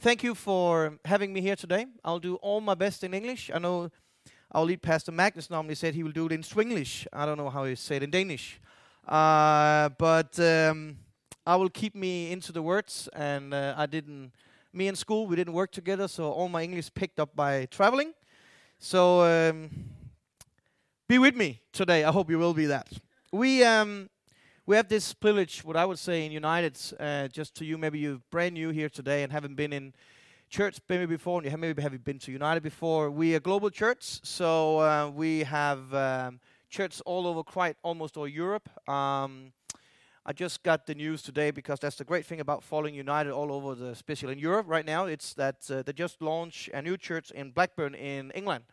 Thank you for having me here today. I'll do all my best in English. I know our lead pastor Magnus normally said he will do it in Swenglish. I don't know how he say it in Danish. Uh, but um, I will keep me into the words, and uh, I didn't. Me and school, we didn't work together, so all my English picked up by traveling. So um, be with me today. I hope you will be that. We um, we have this privilege, what I would say in United, uh, just to you, maybe you're brand new here today and haven't been in church maybe before, and you have maybe have been to United before. We are global church, so uh, we have um, church all over, quite almost all Europe. Um, I just got the news today because that's the great thing about following United all over, the, especially in Europe right now. It's that uh, they just launched a new church in Blackburn in England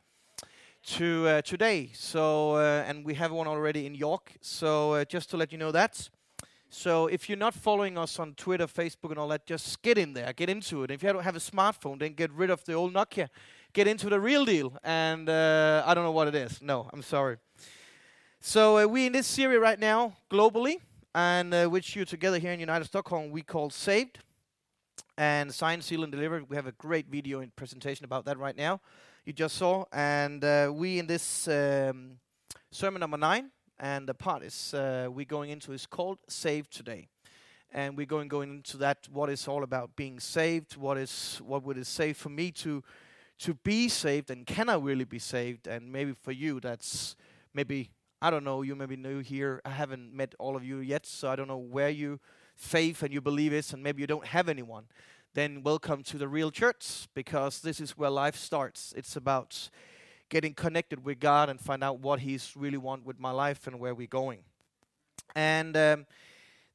to uh, today. So, uh, and we have one already in York. So, uh, just to let you know that. So, if you're not following us on Twitter, Facebook, and all that, just get in there, get into it. If you don't have a smartphone, then get rid of the old Nokia, get into the real deal. And uh, I don't know what it is. No, I'm sorry. So, uh, we in this series right now, globally, and uh, which you together here in United Stockholm, we call Saved and Sign, Seal, and Delivered. We have a great video and presentation about that right now you just saw. And uh, we in this um, sermon number nine, and the part is uh, we're going into is called Saved Today. And we're going going into that what is all about being saved, what is what would it say for me to to be saved and can I really be saved? And maybe for you that's maybe I don't know, you maybe new here. I haven't met all of you yet, so I don't know where you faith and you believe is, and maybe you don't have anyone then welcome to the real church because this is where life starts. It's about getting connected with God and find out what He's really want with my life and where we're going. And um,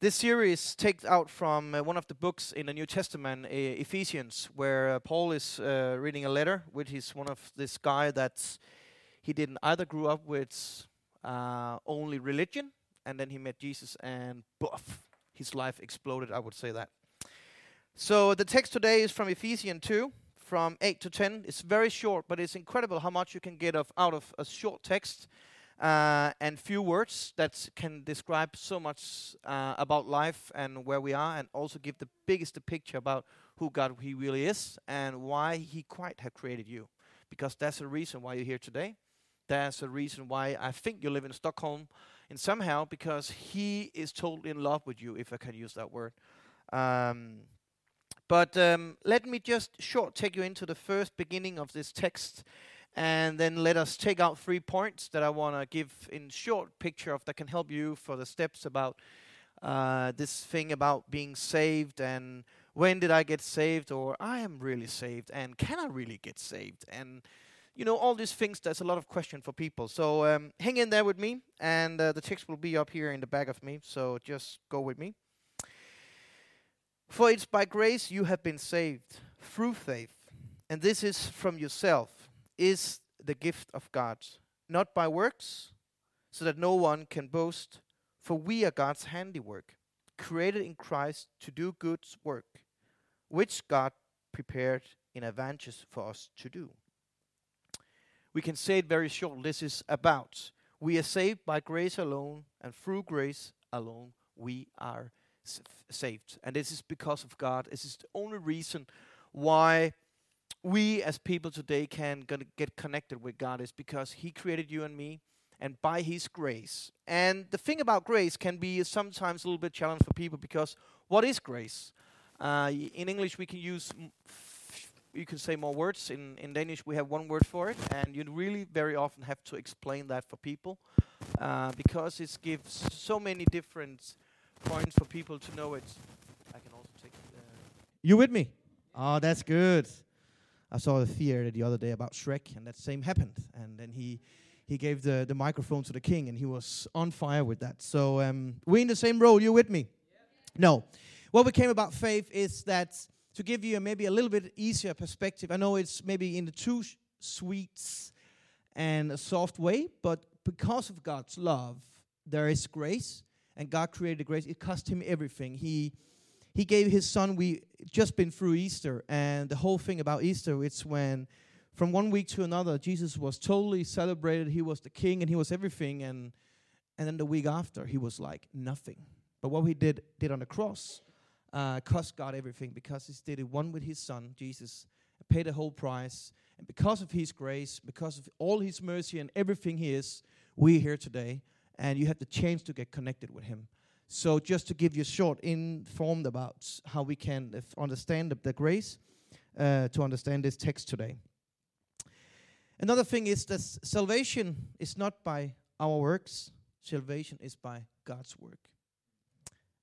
this series takes out from uh, one of the books in the New Testament, uh, Ephesians, where uh, Paul is uh, reading a letter, which is one of this guy that he didn't either grew up with uh, only religion, and then he met Jesus, and buff, his life exploded. I would say that. So the text today is from Ephesians 2, from 8 to 10. It's very short, but it's incredible how much you can get of, out of a short text uh, and few words that can describe so much uh, about life and where we are, and also give the biggest picture about who God He really is and why He quite have created you. Because that's the reason why you're here today. That's the reason why I think you live in Stockholm, and somehow because He is totally in love with you, if I can use that word. Um, but um, let me just short take you into the first beginning of this text, and then let us take out three points that I want to give in short picture of that can help you for the steps about uh, this thing about being saved and when did I get saved or I am really saved and can I really get saved and you know all these things. There's a lot of question for people. So um, hang in there with me, and uh, the text will be up here in the back of me. So just go with me. For it's by grace you have been saved through faith, and this is from yourself, is the gift of God, not by works, so that no one can boast. For we are God's handiwork, created in Christ to do good work, which God prepared in advance for us to do. We can say it very short. This is about we are saved by grace alone, and through grace alone we are saved. And this is because of God. This is the only reason why we as people today can get connected with God is because He created you and me and by His grace. And the thing about grace can be sometimes a little bit challenging for people because what is grace? Uh, in English, we can use, you can say more words. In, in Danish, we have one word for it, and you really very often have to explain that for people uh, because it gives so many different points for people to know it. I can also take. Uh, you with me? Oh, that's good. I saw the theater the other day about Shrek, and that same happened. And then he he gave the, the microphone to the king, and he was on fire with that. So um, we in the same role. You with me? No. What became about faith is that to give you a, maybe a little bit easier perspective. I know it's maybe in the two sweets and a soft way, but because of God's love, there is grace and God created grace. It cost him everything. He he gave his son. We just been through Easter, and the whole thing about Easter, it's when from one week to another, Jesus was totally celebrated. He was the king, and he was everything, and and then the week after, he was like nothing. But what he did did on the cross, uh, cost God everything because He did it one with His Son, Jesus, paid the whole price. And because of His grace, because of all His mercy and everything He is, we're here today. And you have the chance to get connected with Him. So, just to give you short informed about how we can understand the, grace, uh, to understand this text today. Another thing is that salvation is not by our works, salvation is by God's work.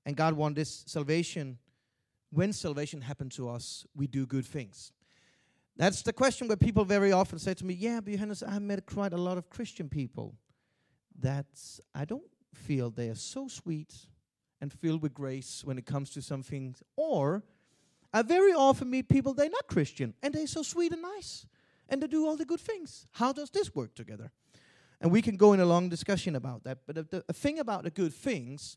And God wants this salvation. When salvation happens to us, we do good things. That's the question where people very often say to me, Yeah, but Johannes, I met quite a lot of Christian people that I don't feel they are so sweet and filled with grace when it comes to some things. Or I very often meet people, they're not Christian, and they're so sweet and nice, and they do all the good things. How does this work together? And we can go in a long discussion about that. But the, the thing about the good things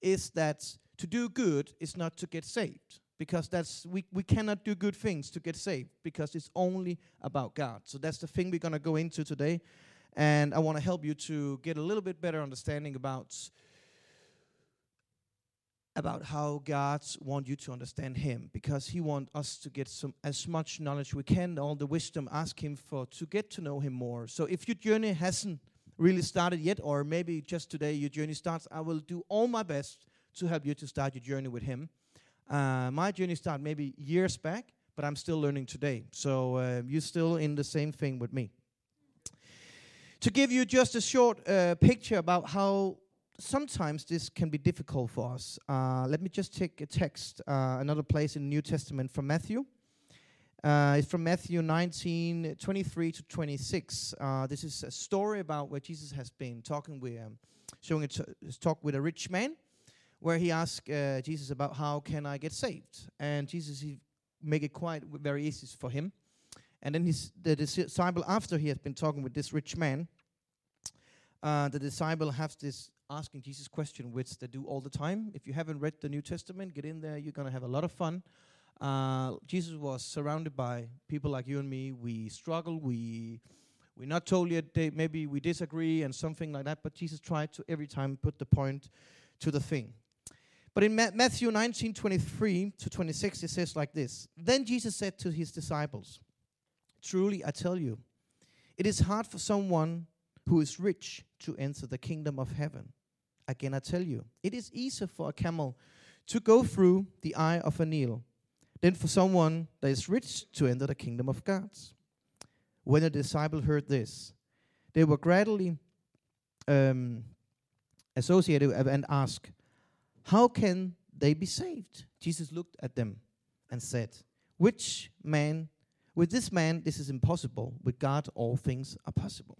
is that to do good is not to get saved because that's we, we cannot do good things to get saved because it's only about God. So that's the thing we're going to go into today. And I want to help you to get a little bit better understanding about about how God wants you to understand Him, because He wants us to get some as much knowledge we can, all the wisdom. Ask Him for to get to know Him more. So if your journey hasn't really started yet, or maybe just today your journey starts, I will do all my best to help you to start your journey with Him. Uh, my journey started maybe years back, but I'm still learning today. So uh, you're still in the same thing with me. To give you just a short uh, picture about how sometimes this can be difficult for us. Uh, let me just take a text, uh, another place in the New Testament from Matthew. Uh, it's from Matthew 19, 23 to 26. Uh, this is a story about where Jesus has been talking with, um, showing a t- talk with a rich man, where he asked uh, Jesus about how can I get saved, and Jesus he make it quite very easy for him. And then his, the disciple, after he has been talking with this rich man, uh, the disciple has this asking Jesus question, which they do all the time. If you haven't read the New Testament, get in there. You're going to have a lot of fun. Uh, Jesus was surrounded by people like you and me. We struggle. We we're not totally maybe we disagree and something like that. But Jesus tried to every time put the point to the thing. But in Ma- Matthew 19, 23 to 26, it says like this Then Jesus said to his disciples, Truly I tell you, it is hard for someone who is rich to enter the kingdom of heaven. Again, I tell you, it is easier for a camel to go through the eye of a needle than for someone that is rich to enter the kingdom of God. When the disciples heard this, they were gradually um, associated and asked, How can they be saved? Jesus looked at them and said, Which man, with this man, this is impossible. With God, all things are possible.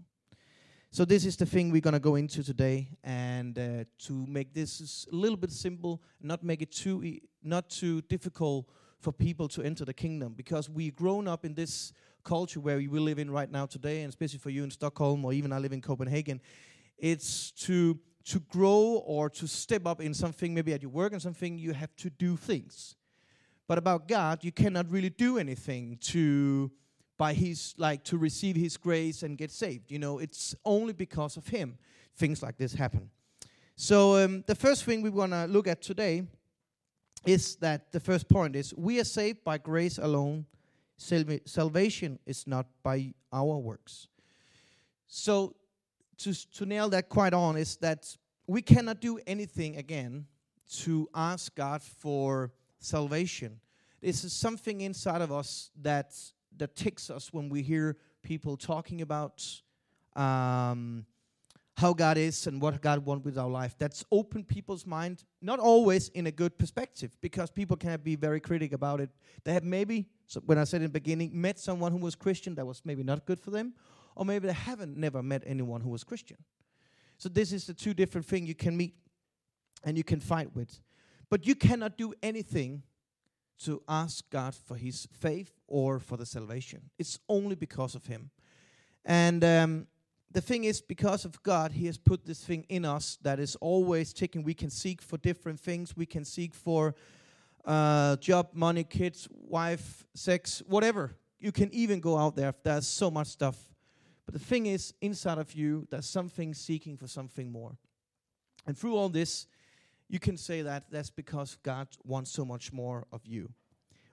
So this is the thing we're going to go into today, and uh, to make this a little bit simple, not make it too e- not too difficult for people to enter the kingdom, because we've grown up in this culture where we live in right now today, and especially for you in Stockholm or even I live in Copenhagen, it's to to grow or to step up in something, maybe at your work and something, you have to do things. But about God, you cannot really do anything to by his like to receive his grace and get saved you know? It's only because of him things like this happen. So um, the first thing we want to look at today is that the first point is we are saved by grace alone. Salva- salvation is not by our works. So to, to nail that quite on is that we cannot do anything again to ask god for salvation this is something inside of us that that ticks us when we hear people talking about um, how God is and what God wants with our life. That's open people's mind, not always in a good perspective, because people can be very critical about it. They have maybe, so when I said in the beginning, met someone who was Christian that was maybe not good for them, or maybe they haven't never met anyone who was Christian. So this is the two different things you can meet and you can fight with. But you cannot do anything to ask God for his faith or for the salvation. It's only because of him. And um, the thing is, because of God, he has put this thing in us that is always taking. We can seek for different things. We can seek for uh, job, money, kids, wife, sex, whatever. You can even go out there. There's so much stuff. But the thing is, inside of you, there's something seeking for something more. And through all this, you can say that that's because God wants so much more of you.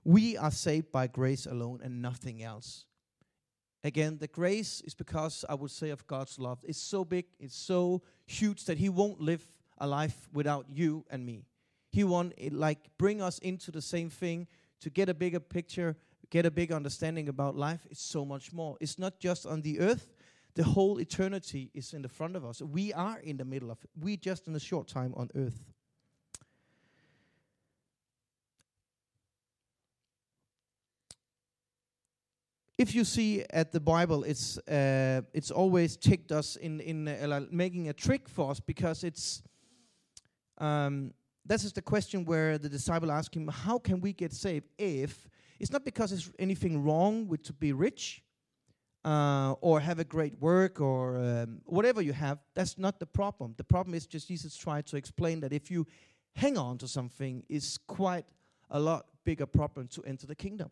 We are saved by grace alone and nothing else. Again, the grace is because I would say of God's love. It's so big, it's so huge that He won't live a life without you and me. He want it like bring us into the same thing to get a bigger picture, get a big understanding about life. It's so much more. It's not just on the earth. The whole eternity is in the front of us. We are in the middle of it. We just in a short time on earth. If you see at the Bible, it's uh, it's always ticked us in in uh, making a trick for us because it's um, this is the question where the disciple asked him, "How can we get saved?" If it's not because there's anything wrong with to be rich uh, or have a great work or um, whatever you have, that's not the problem. The problem is just Jesus tried to explain that if you hang on to something, is quite a lot bigger problem to enter the kingdom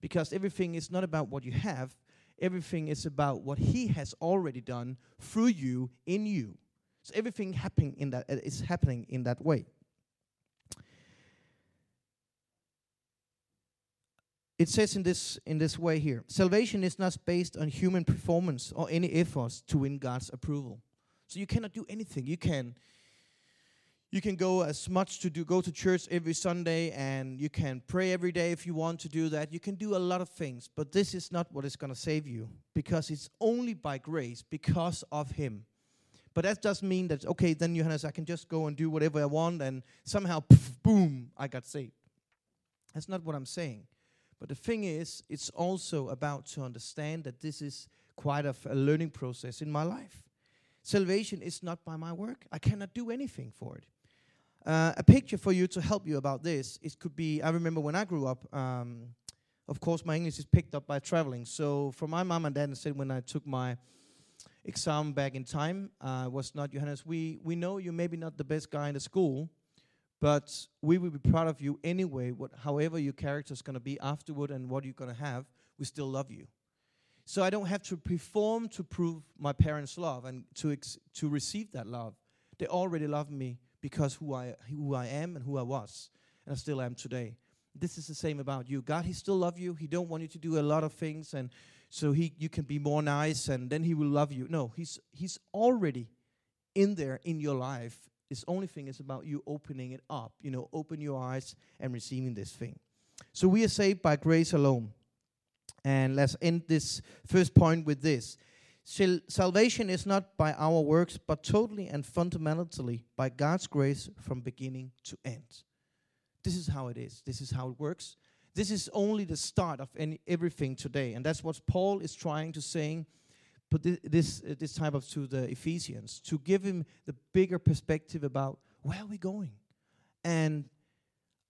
because everything is not about what you have, everything is about what He has already done through you, in you. So everything happening in that uh, is happening in that way. It says in this in this way here: salvation is not based on human performance or any efforts to win God's approval. So you cannot do anything. You can you can go as much to do go to church every sunday and you can pray every day if you want to do that. You can do a lot of things but this is not what is going to save you because it's only by grace because of him. But that doesn't mean that okay then johannes i can just go and do whatever i want and somehow poof, boom i got saved. That's not what i'm saying. But the thing is it's also about to understand that this is quite a, a learning process in my life. Salvation is not by my work. I cannot do anything for it uh, a picture for you to help you about this, it could be, I remember when I grew up, um, of course, my English is picked up by traveling. So for my mom and dad, said when I took my exam back in time, uh, was not Johannes, we, we know you're maybe not the best guy in the school, but we will be proud of you anyway, what, however your character is going to be afterward and what you're going to have, we still love you. So I don't have to perform to prove my parents' love and to, to receive that love. They already love me because who I who I am and who I was and I still am today. This is the same about you. God, He still love you. He don't want you to do a lot of things, and so He you can be more nice, and then He will love you. No, He's He's already in there in your life. His only thing is about you opening it up. You know, open your eyes and receiving this thing. So we are saved by grace alone. And let's end this first point with this. Salvation is not by our works, but totally and fundamentally by God's grace from beginning to end. This is how it is. This is how it works. This is only the start of any, everything today, and that's what Paul is trying to say. Put this uh, this type of to the Ephesians to give him the bigger perspective about where are we going, and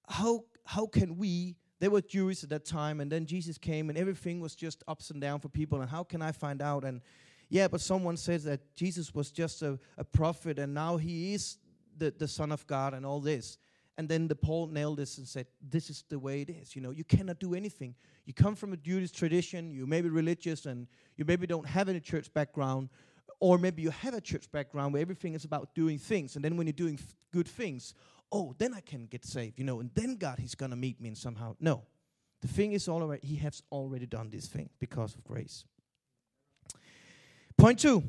how how can we they were Jewish at that time, and then Jesus came, and everything was just ups and down for people. And how can I find out? And yeah, but someone says that Jesus was just a, a prophet, and now he is the, the Son of God, and all this. And then the Paul nailed this and said, This is the way it is. You know, you cannot do anything. You come from a Jewish tradition, you may be religious, and you maybe don't have any church background, or maybe you have a church background where everything is about doing things. And then when you're doing good things, oh, then I can get saved, you know, and then God, He's going to meet me and somehow. No. The thing is all right, He has already done this thing because of grace. Point two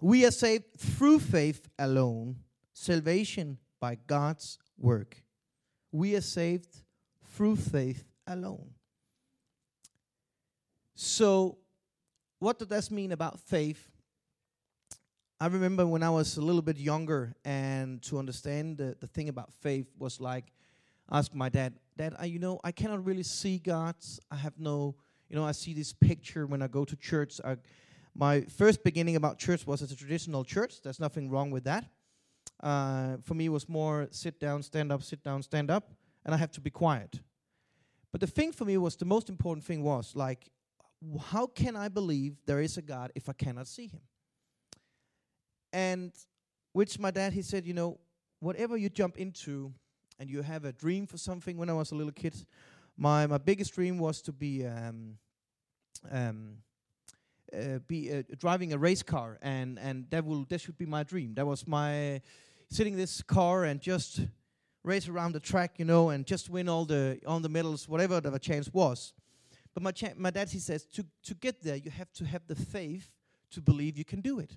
we are saved through faith alone, salvation by God's work. We are saved through faith alone. So, what does that mean about faith? I remember when I was a little bit younger, and to understand the, the thing about faith was like, ask my dad, Dad, I, you know, I cannot really see God. I have no, you know, I see this picture when I go to church. I, my first beginning about church was as a traditional church. There's nothing wrong with that. Uh, for me, it was more sit down, stand up, sit down, stand up, and I have to be quiet. But the thing for me was the most important thing was like, how can I believe there is a God if I cannot see Him? And which my dad, he said, you know, whatever you jump into and you have a dream for something when I was a little kid, my, my biggest dream was to be um, um, uh, be uh, driving a race car, and and that will that should be my dream. That was my. Sitting in this car and just race around the track, you know, and just win all the all the medals, whatever the chance was. But my cha- my dad he says to to get there, you have to have the faith to believe you can do it.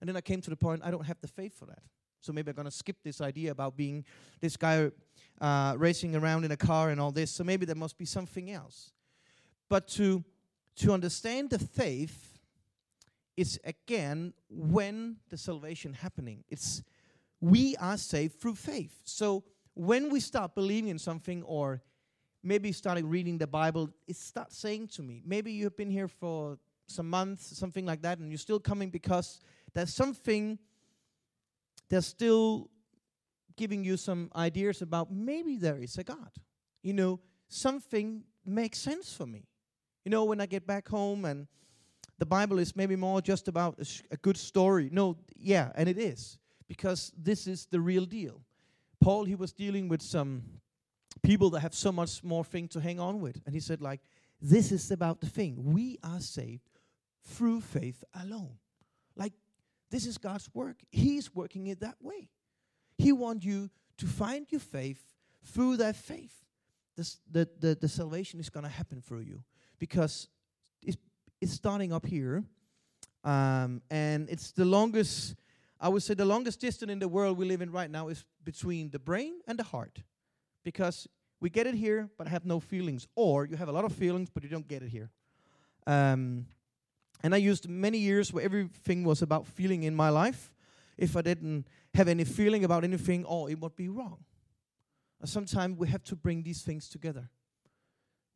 And then I came to the point I don't have the faith for that. So maybe I'm gonna skip this idea about being this guy uh, racing around in a car and all this. So maybe there must be something else. But to to understand the faith is again when the salvation happening. It's we are saved through faith. So when we start believing in something or maybe starting reading the Bible, it starts saying to me, maybe you've been here for some months, something like that, and you're still coming because there's something that's still giving you some ideas about maybe there is a God. You know, something makes sense for me. You know, when I get back home and the Bible is maybe more just about a, sh- a good story. No, yeah, and it is because this is the real deal. Paul, he was dealing with some people that have so much more thing to hang on with. And he said, like, this is about the thing. We are saved through faith alone. This is God's work. He's working it that way. He wants you to find your faith through that faith. The, the, the salvation is going to happen through you because it's, it's starting up here. Um, and it's the longest I would say the longest distance in the world we live in right now is between the brain and the heart. Because we get it here, but have no feelings. Or you have a lot of feelings, but you don't get it here. Um, and I used many years where everything was about feeling in my life. If I didn't have any feeling about anything, oh, it would be wrong. Sometimes we have to bring these things together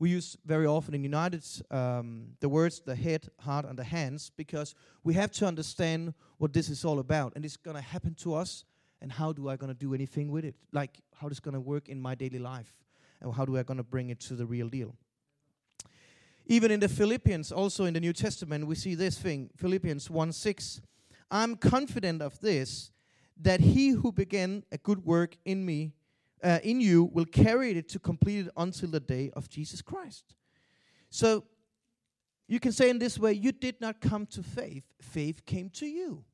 we use very often in United um, the words the head, heart, and the hands because we have to understand what this is all about, and it's going to happen to us. And how do I going to do anything with it? Like how it's going to work in my daily life, and how do I going to bring it to the real deal? Even in the Philippians, also in the New Testament, we see this thing Philippians 1 6. I'm confident of this, that he who began a good work in me uh, in you will carry it to complete it until the day of Jesus Christ. So you can say in this way, you did not come to faith, faith came to you.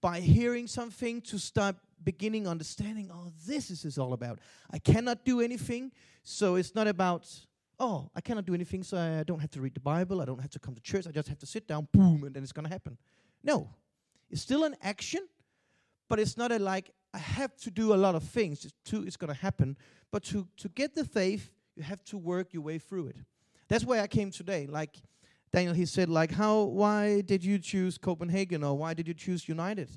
By hearing something to start beginning understanding, oh, this is all about. I cannot do anything, so it's not about, oh, I cannot do anything, so I don't have to read the Bible, I don't have to come to church, I just have to sit down, boom, and then it's gonna happen. No. It's still an action, but it's not a like I have to do a lot of things it's to it's going to happen. But to to get the faith, you have to work your way through it. That's why I came today. Like Daniel, he said, like, how? Why did you choose Copenhagen or why did you choose United?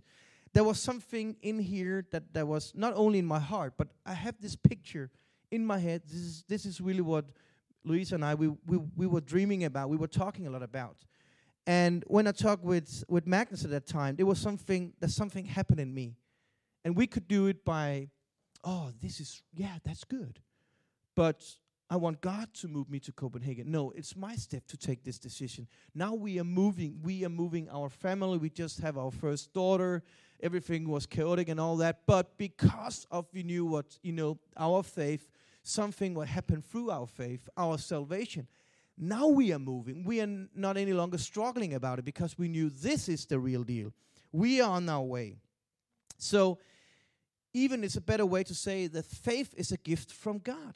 There was something in here that that was not only in my heart, but I have this picture in my head. This is this is really what Louise and I we we we were dreaming about. We were talking a lot about. And when I talked with with Magnus at that time, there was something that something happened in me and we could do it by, oh, this is, yeah, that's good. But I want God to move me to Copenhagen. No, it's my step to take this decision. Now we are moving. We are moving our family. We just have our first daughter. Everything was chaotic and all that. But because of we knew what, you know, our faith, something what happened through our faith, our salvation. Now we are moving. We are not any longer struggling about it because we knew this is the real deal. We are on our way. So even it's a better way to say that faith is a gift from God.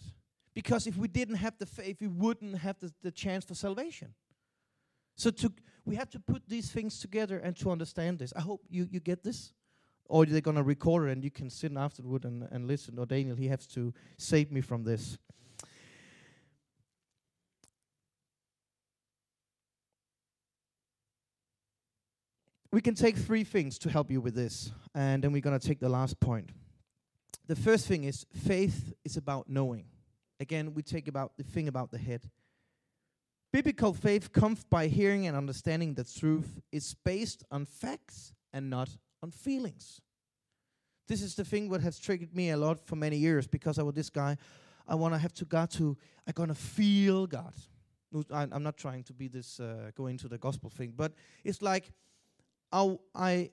Because if we didn't have the faith, we wouldn't have the, the chance for salvation. So to, we have to put these things together and to understand this. I hope you, you get this. Or they're going to record it and you can sit afterward and, and listen. Or Daniel, he has to save me from this. We can take three things to help you with this. And then we're going to take the last point the first thing is faith is about knowing. Again, we take about the thing about the head. Biblical faith comes by hearing and understanding that truth is based on facts and not on feelings. This is the thing that has triggered me a lot for many years because I was this guy. I want to have to God to, I'm going to feel God. I'm not trying to be this, uh, go into the gospel thing, but it's like I, I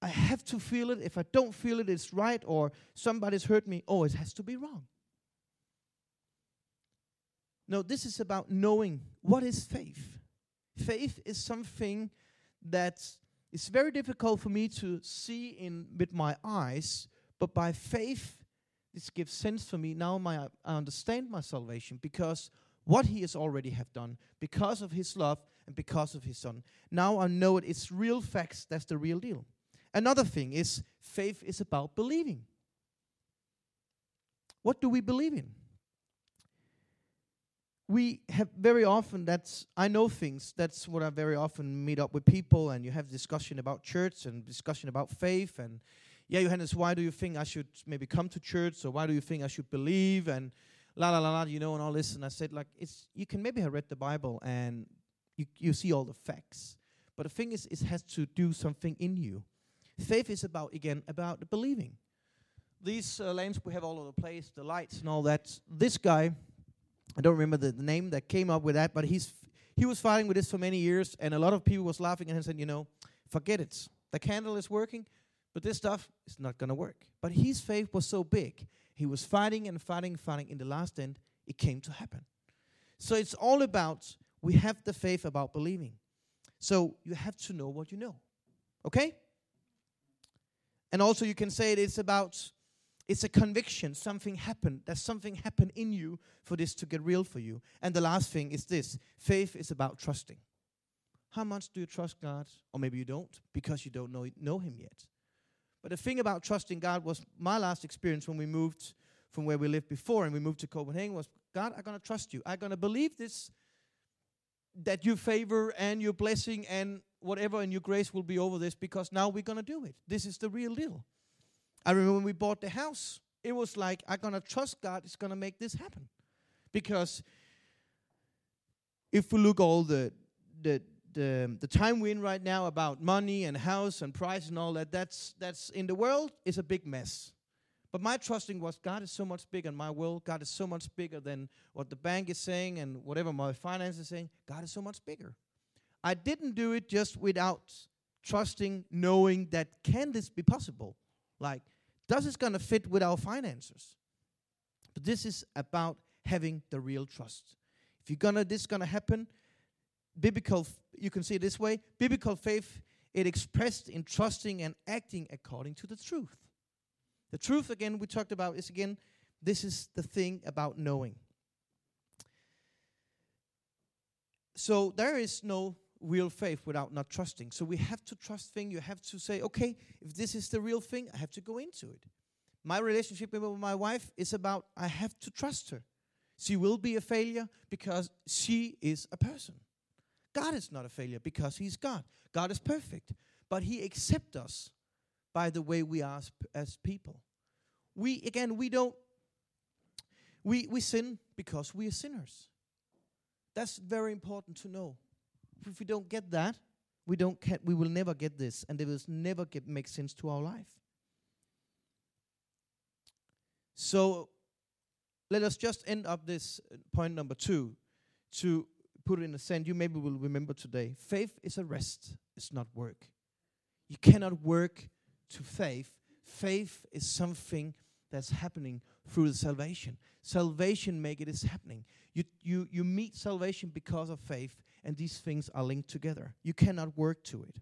I have to feel it. If I don't feel it, it's right, or somebody's hurt me. Oh, it has to be wrong. No, this is about knowing what is faith. Faith is something that It's very difficult for me to see in with my eyes, but by faith, this gives sense for me. Now my, I understand my salvation because what He has already have done, because of His love and because of His Son. Now I know it. It's real facts. That's the real deal. Another thing is faith is about believing. What do we believe in? We have very often that's i know things that's what i very often meet up with people and you have discussion about church and discussion about faith and yeah johannes why do you think i should maybe come to church or why do you think i should believe? and la la la la you know and all this. And i said like it's you can maybe have read the bible and you, you see all the facts but the thing is it has to do something in you. Faith is about again about believing. These uh, lamps we have all over the place the lights and all that. This guy I don't remember the, name that came up with that, but he's he was fighting with this for many years, and a lot of people was laughing at him and saying, you know, forget it. The candle is working, but this stuff is not going to work. But his faith was so big. He was fighting and fighting, fighting. In the last end, it came to happen. So it's all about we have the faith about believing. So you have to know what you know. Okay? And also you can say it is about it's a conviction. Something happened. There's something happened in you for this to get real for you. And the last thing is this faith is about trusting. How much do you trust God? Or maybe you don't because you don't know, know Him yet. But the thing about trusting God was my last experience when we moved from where we lived before and we moved to Copenhagen was God, I'm going to trust you. I'm going to believe this that your favor and your blessing and whatever and your grace will be over this because now we're going to do it. This is the real deal. I remember when we bought the house, it was like, I'm going to trust God is going to make this happen. Because if we look all the, the, the, the time we're in right now about money and house and price and all that, that's, that's in the world is a big mess. But my trusting was God is so much bigger than my world. God is so much bigger than what the bank is saying and whatever my finance is saying. God is so much bigger. I didn't do it just without trusting, knowing that can this be possible? Like, does this gonna fit with our finances? But this is about having the real trust. If you're gonna this gonna happen, biblical you can see it this way, biblical faith it expressed in trusting and acting according to the truth. The truth again we talked about is again this is the thing about knowing. So there is no real faith without not trusting. So we have to trust thing. You have to say, okay, if this is the real thing, I have to go into it. My relationship with my wife is about I have to trust her. She will be a failure because she is a person. God is not a failure because he's God. God is perfect, but he accepts us by the way we are as, as people. We again, we don't we we sin because we are sinners. That's very important to know if we don't get that, we don't get, we will never get this, and it will never get make sense to our life. So let us just end up this uh, point number two to put it in a sense you maybe will remember today. Faith is a rest, it's not work. You cannot work to faith. Faith is something that's happening through the salvation. Salvation make it is happening. You, you, you meet salvation because of faith, and these things are linked together. You cannot work to it.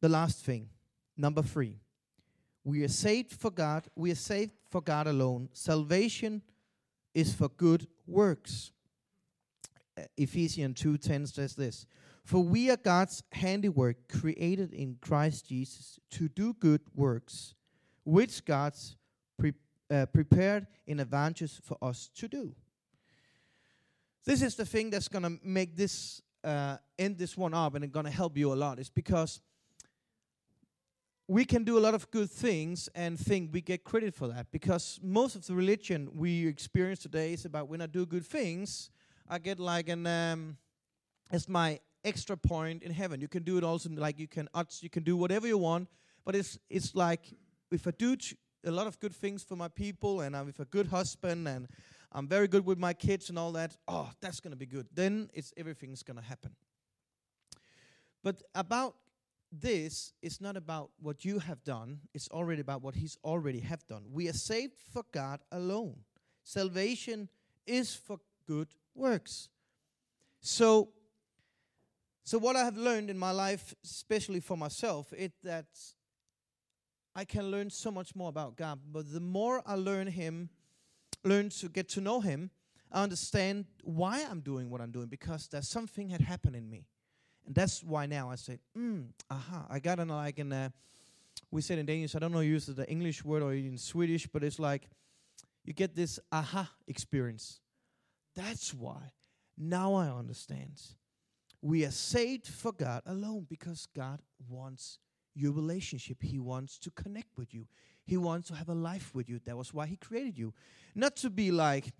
The last thing, number three. We are saved for God. We are saved for God alone. Salvation is for good works. Uh, Ephesians 2:10 says this, "For we are God's handiwork, created in Christ Jesus to do good works, which God's uh, prepared in advance for us to do. This is the thing that's going to make this uh, end this one up and it's going to help you a lot. Is because we can do a lot of good things and think we get credit for that because most of the religion we experience today is about when I do good things, I get like an um, it's my extra point in heaven. You can do it also like you can you can do whatever you want, but it's it's like if I do a lot of good things for my people and I'm with a good husband and I'm very good with my kids and all that, oh, that's going to be good. Then it's everything's going to happen. But about this is not about what you have done, it's already about what he's already have done. We are saved for God alone. Salvation is for good works. So So what I have learned in my life, especially for myself, it that I can learn so much more about God. But the more I learn Him, learn to get to know Him, I understand why I'm doing what I'm doing because there's something had happened in me, and that's why now I say, mm, aha, I got an like in. Uh, we said in Danish. I don't know if you use the English word or in Swedish, but it's like you get this aha experience. That's why now I understand. We are saved for God alone because God wants your relationship. He wants to connect with you. He wants to have a life with you. That was why He created you. Not to be like,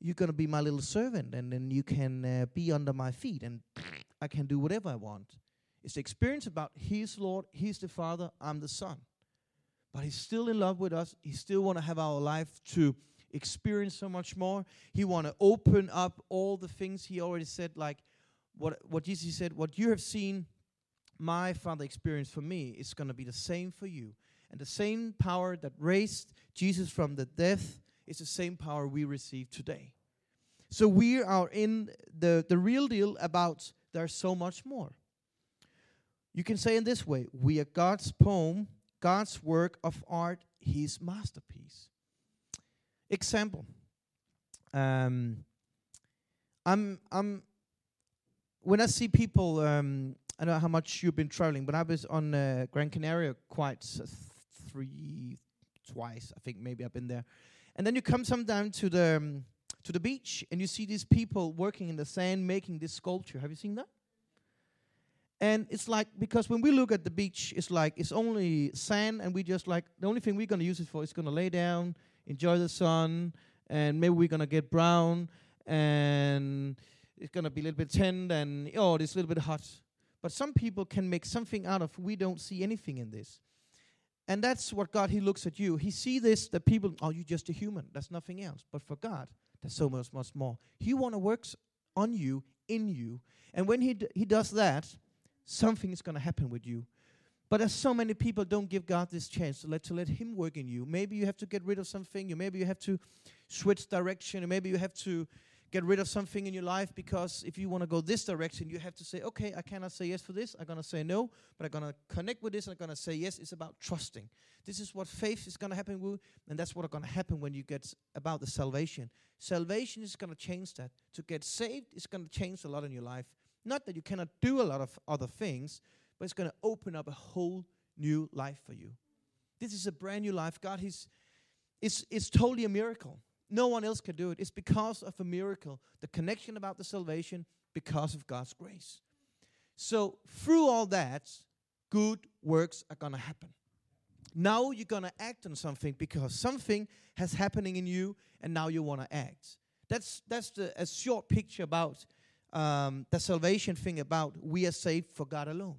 you're going to be my little servant and then you can uh, be under my feet and I can do whatever I want. It's the experience about He's Lord, He's the Father, I'm the Son. But He's still in love with us. He still want to have our life to experience so much more. He want to open up all the things He already said, like what what Jesus said. What you have seen my Father experience for me is going to be the same for you. And the same power that raised Jesus from the death is the same power we receive today. So we are in the, the real deal about there's so much more. You can say in this way we are God's poem, God's work of art, His masterpiece. Example. Um, I'm, I'm, when I see people um, I don't know how much you've been traveling, but I was on uh, Gran Canaria quite uh, three, twice. I think maybe I've been there. And then you come sometime to the um, to the beach, and you see these people working in the sand, making this sculpture. Have you seen that? And it's like because when we look at the beach, it's like it's only sand, and we just like the only thing we're gonna use it for is gonna lay down, enjoy the sun, and maybe we're gonna get brown, and it's gonna be a little bit tanned, and oh, it's a little bit hot. But some people can make something out of we don't see anything in this. And that's what God, He looks at you. He see this, that people, oh, you're just a human. That's nothing else. But for God, there's so much, much more. He want to work on you, in you. And when He, d- he does that, something is going to happen with you. But as so many people don't give God this chance to let to let Him work in you. Maybe you have to get rid of something. You maybe you have to switch direction. Or maybe you have to get rid of something in your life because if you want to go this direction, you have to say, okay, I cannot say yes for this. I'm going to say no, but I'm going to connect with this. I'm going to say yes. It's about trusting. This is what faith is going to happen with, and that's what's going to happen when you get about the salvation. Salvation is going to change that. To get saved is going to change a lot in your life. Not that you cannot do a lot of other things, but it's going to open up a whole new life for you. This is a brand new life. God, He's it's, it's totally a miracle. No one else can do it. It's because of a miracle, the connection about the salvation, because of God's grace. So, through all that, good works are going to happen. Now you're going to act on something because something has happening in you, and now you want to act. That's that's the, a short picture about um, the salvation thing. About we are saved for God alone.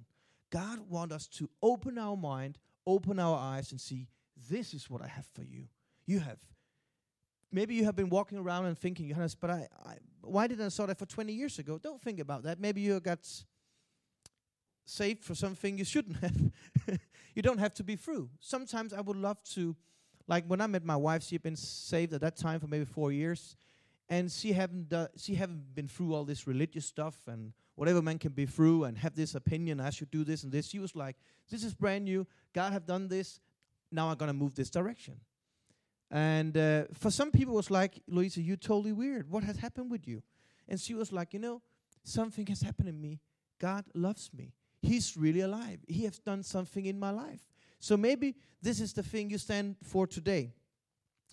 God wants us to open our mind, open our eyes, and see this is what I have for you. You have maybe you have been walking around and thinking, Johannes, but I, I why didn't I saw that for 20 years ago? Don't think about that. Maybe you got saved for something you shouldn't have. you don't have to be through. Sometimes I would love to, like when I met my wife, she had been saved at that time for maybe four years, and she haven't uh, she haven't been through all this religious stuff and whatever man can be through and have this opinion. I should do this and this. She was like, "This is brand new. God have done this. Now I'm gonna move this direction." And uh, for some people, it was like, Louisa, you're totally weird. What has happened with you? And she was like, you know, something has happened in me. God loves me. He's really alive. He has done something in my life. So maybe this is the thing you stand for today.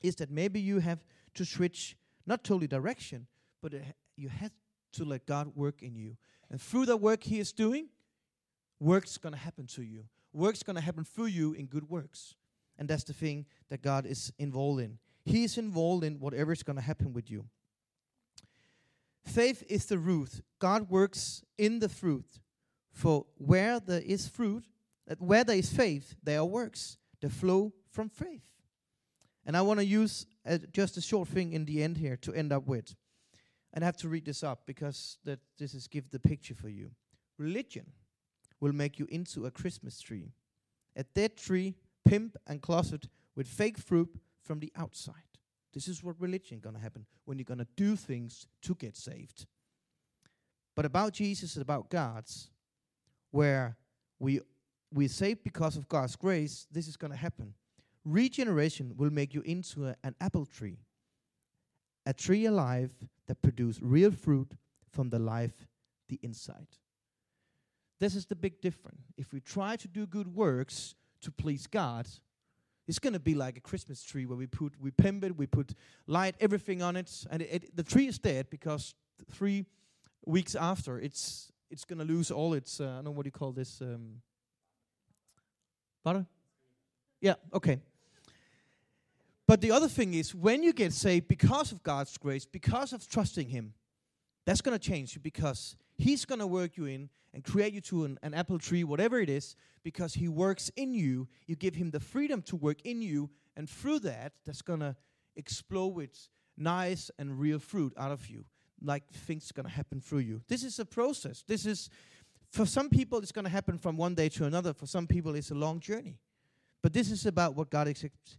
Is that maybe you have to switch, not totally direction, but you have to let God work in you. And through the work He is doing, work's going to happen to you. Work's going to happen through you in good works. And that's the thing that God is involved in. He is involved in whatever is going to happen with you. Faith is the root. God works in the fruit. For where there is fruit, that where there is faith, there are works that flow from faith. And I want to use uh, just a short thing in the end here to end up with. And I have to read this up because that this is give the picture for you. Religion will make you into a Christmas tree. A dead tree pimp and closet with fake fruit from the outside. This is what religion going to happen when you're going to do things to get saved. But about Jesus about God's, where we we saved because of God's grace, this is going to happen. Regeneration will make you into a, an apple tree, a tree alive that produce real fruit from the life, the inside. This is the big difference. If we try to do good works to please God, it's going to be like a Christmas tree where we put we pimp it, we put light, everything on it, and it, it, the tree is dead because three weeks after it's it's going to lose all its uh, I don't know what do you call this um, butter. Yeah, okay. But the other thing is, when you get saved because of God's grace, because of trusting Him, that's going to change you because He's going to work you in and create you to an, an, apple tree, whatever it is, because He works in you. You give Him the freedom to work in you, and through that, that's going to explode with nice and real fruit out of you. Like things going to happen through you. This is a process. This is, for some people, it's going to happen from one day to another. For some people, it's a long journey. But this is about what God expects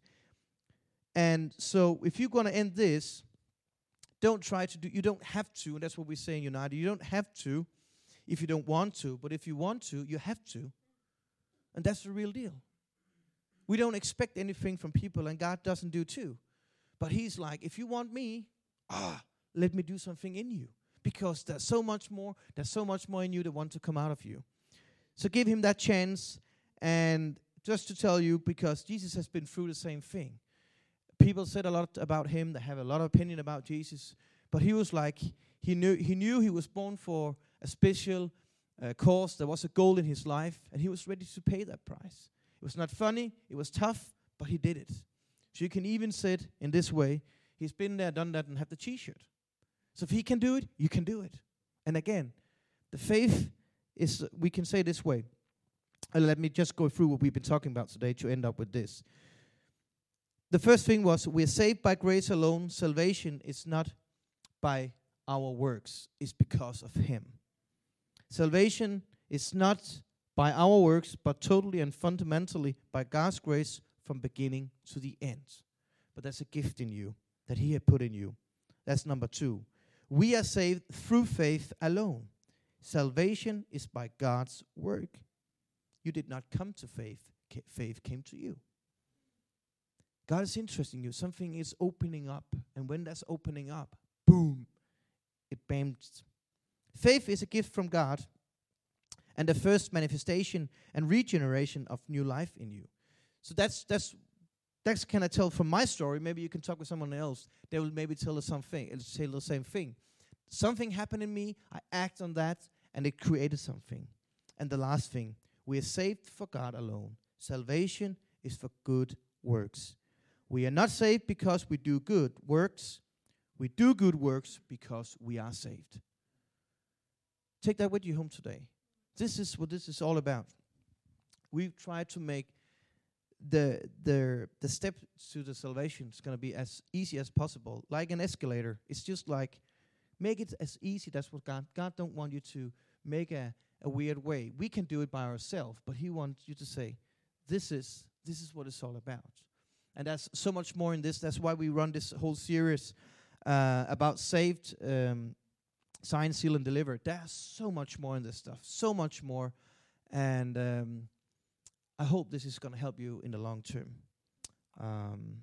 and so if you're going to end this, don't try to do, you don't have to, and that's what we say in United. You don't have to if you don't want to, but if you want to, you have to. And that's the real deal. We don't expect anything from people, and God doesn't do too. But He's like, if you want me, ah, let me do something in you. Because there's so much more, there's so much more in you that want to come out of you. So give Him that chance. And just to tell you, because Jesus has been through the same thing people said a lot about him. They have a lot of opinion about Jesus, but he was like he knew he knew he was born for a special uh, cause. There was a goal in his life, and he was ready to pay that price. It was not funny. It was tough, but he did it. So you can even say it in this way: He's been there, done that, and have the T-shirt. So if he can do it, you can do it. And again, the faith is we can say this way. Uh, let me just go through what we've been talking about today to end up with this. The first thing was we're saved by grace alone. Salvation is not by our works, it's because of Him. Salvation is not by our works, but totally and fundamentally by God's grace from beginning to the end. But that's a gift in you that He had put in you. That's number two. We are saved through faith alone. Salvation is by God's work. You did not come to faith, faith came to you. God is interested in you. Something is opening up. And when that's opening up, boom, it bams. Faith is a gift from God and the first manifestation and regeneration of new life in you. So that's that's that's can I tell from my story. Maybe you can talk with someone else. They will maybe tell us something. It'll say the same thing. Something happened in me. I act on that, and it created something. And the last thing, we are saved for God alone. Salvation is for good works. We are not saved because we do good works. We do good works because we are saved. Take that with you home today. This is what this is all about. We've tried to make the the the step to the salvation is going to be as easy as possible, like an escalator. It's just like make it as easy. That's what God God don't want you to make a a weird way. We can do it by ourselves, but He wants you to say, "This is this is what it's all about." And there's so much more in this. That's why we run this whole series uh, about saved, um, sign, seal, and deliver. There's so much more in this stuff. So much more. And um, I hope this is going to help you in the long term. Um,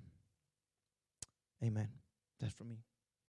amen. That's for me.